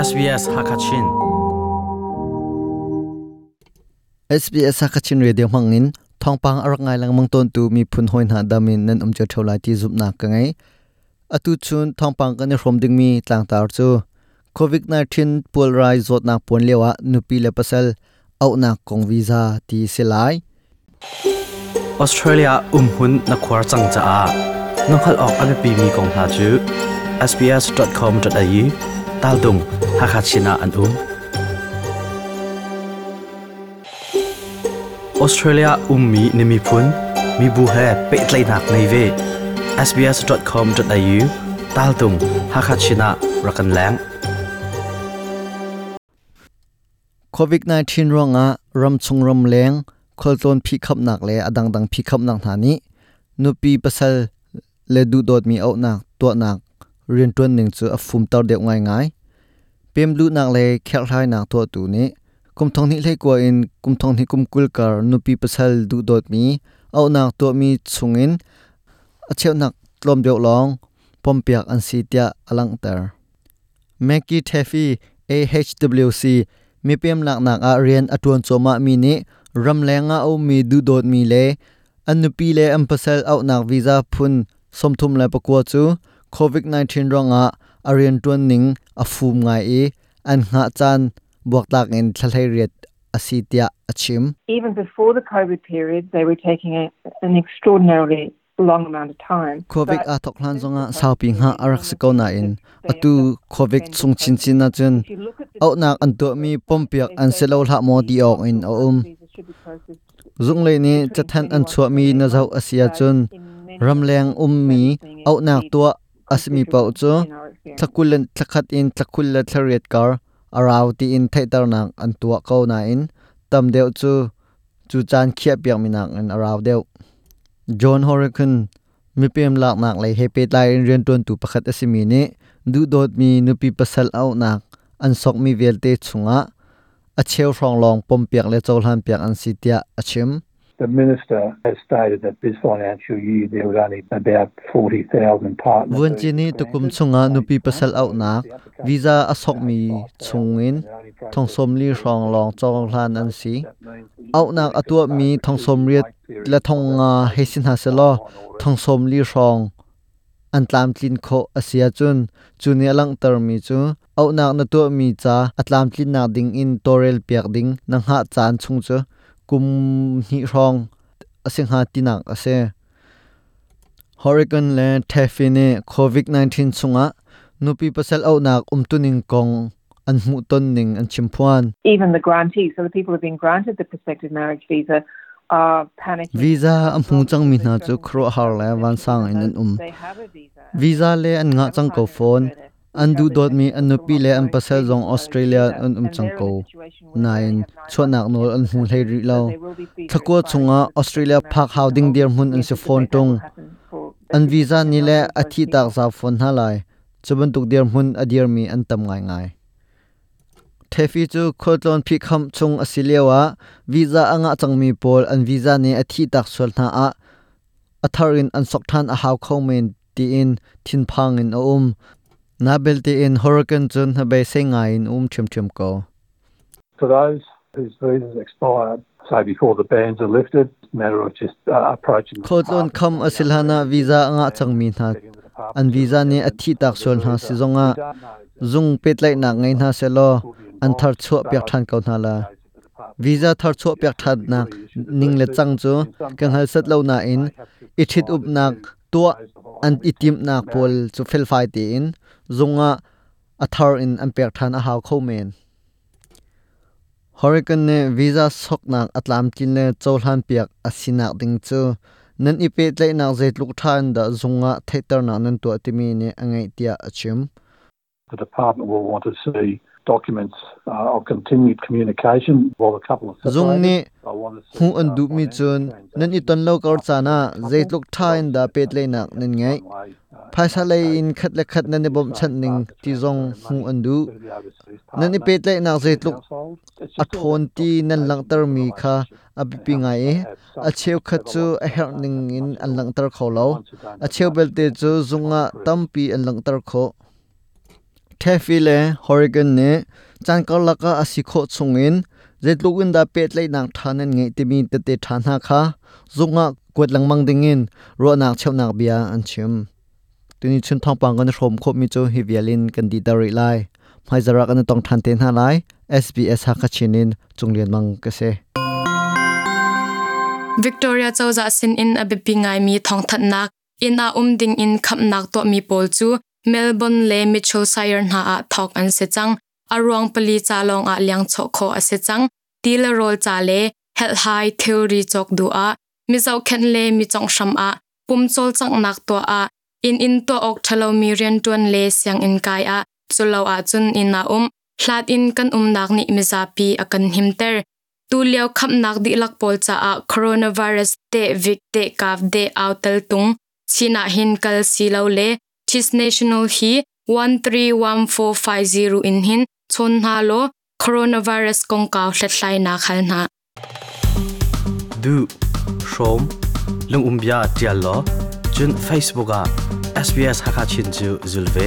SBS Hakachin SBS Hakachin Radio Mangin thongpang arak ngai lang mangton tu mi phun hoin ha damin nan umcha tholai ti zup na ka ngai atu chun thongpang kan rom ding mi tlang tar chu covid 19 polarized zot na pon lewa nupi le pasal au na kong visa ti silai Australia umhun na khwar chang cha a nokhal ok ame pi mi kong ha chu sbs.com.au tal dung hakachina an um Australia ummi nimi pun mi bu he pe tlai nak nei ve sbs.com.au tal dung hakachina rakan lang covid 19 ronga ram chung ram leng kholton phi khap nak le adang dang phi khap nak thani nupi pasal le du dot mi au nak to nak rian tuan ning chu a fum tar deuh ngai ngai. Pem lu nak le khel hai nak to tu ni. Kum thong ni le ko in, kum thong ni kum kul kar nupi pasal du dot mi. Au nak to mi chungin a cheu nak tlom deuh long. Pom piak an si tia alang tar Mackie Taffy AHWC mi pem lak nak a rian atuan choma mi ni. Ram lenga o mi du dot mi le an nupi le am au nak visa phun somthum la pakwa chu. 19 ronga arian tuan ning a fum ngai e an nga chan buak tak in thlai riat asitia achim even before the COVID period, they were taking a, an extraordinarily long amount of time. covid But a thok hlan zonga saupi nga arak siko na in atu covid chung chin chin na chun if you look at the au nak an to mi pompiak an selo hla mo di ok in o um visas should be processed zung le ni chathan an chua mi na zau asia chun in many ramleng um mi au nak to asmi pau chu tlakulan tlakhat in tlakula thlariat kar araw ti in thaitar nak an tua ko na in tam deu chu chu chan khia piak mi nak an araw deu john horican mi pem lak nak le hepe tlai in rian ton tu pakhat asimi ni du dot mi nupi pasal au nak an sok mi velte chunga a cheu rong long pom piak le chol han piak an sitia achim The minister has stated that this financial year there was only about 40,000 partners. vun chi ni tukum chunga nupi pasal au nak visa asok mi chungin thongsom li rong long chong hlan an si. au nak atua mi thongsom riat la thong nga hesin ha selo thongsom li rong an tlam tlin kho asia chun. Chuni alang tar mi chu. Au nak na to mi cha atlam tlin na ding in torel piak ding nang ha chan chung chu kum hi rong asing ha tinak ase Hurricane le Taffine COVID-19 chunga nupi pasal au nak umtuning kong an mu ton ning an chimphuan Even the grantees, so the people who've been granted the prospective marriage visa, visa am hu chang mi na chu khro har la wan sang in an um. Have visa le an nga chang ko phone an du dot mi an nupi le an pasal zong australia an um chang ko nine chonak nol an hu hlei ri lo thakwa chunga australia phak housing dear mun an se phone tung. an visa ni le athi tak za phone ha lai chuban tuk dear mun adir mi an tam ngai. Ngai thefi chu khotlon phi kham chung asilewa visa anga changmi pol an visa ni athi tak sol na a. Atharin an sok than a haw khomen ti in thin phang in a um na bel ti in hurricane chun ha be se ngai in um thim thim ko For those whose visas expire, say before the bans are lifted, matter of just uh, approaching khotlon kham asilhana visa anga changmi na an visa ni athi tak sol na si zonga We don't know zung pet lai na ngai na se lo. who will be an thar chu piak than ko na la. visa thar chu piak that na. ning le chang chu kan hal sat lo na in. i thit up nak to an itim nak pol chu fel fai ti in zunga athar in an pek than a haw kho men hurricane ne visa sok nak atlam tin le chawlhan piak asinak ding chu nan ipe tlai nak zet luk than da zunga theater na nan to timi ne angai tia achim The department will want to see documents uh, of continued communication. While the couple are zung ni hu an uh, du mi chun nan i ton lo kor chana zet luk thain da pet le nak nan ngai uh, phaisa le in khat le khat nan bom chan ning ti zong hu an du nan i pet le nak. It's a thon ti nan lang tar mi kha a pi ngai. E a cheu khat chu a her ning in an lang tar kho lo. A cheu bel te chu zunga tampi an lang tar kho Taffy le Oregon ne chan kal laka asikho chungin zetlugin da pet lei nak thanan ngei timi te te thana kha zunga kwet langmang dingin ro nak cheu nak bia an chim tuni chun thong pang kan rom kho mi chu hi vialin kan di da ri lai. Mai zara kan tong than te na lai SBS ha kha chinin chunglian mang ka se. Victoria chawza sin in a bepi mi thong that nak in a umding in khap nak to mi pol chu Melbourne le Mitchellshire na a thok an se chang arwang pali cha long a liang cho kho a se chang til rol cha le hel hai theory chok du a mi zau khen le mi chong sham a pum chol chang nak to a in in to ok thalo mi rian tuan le siang in kai a chulo a chun in a um hlat in kan um nak ni mi za pi a kan him ter tu liao khap nak di lak pol cha a coronavirus te vic te kaf de outel tung china hin kal si lo le chis national hi 131450 in hin, chon ha lo, coronavirus kong kaw hletlai na khal na du, shom, lung umbia tial lo, chun facebook a SBS Hakachin chu zulve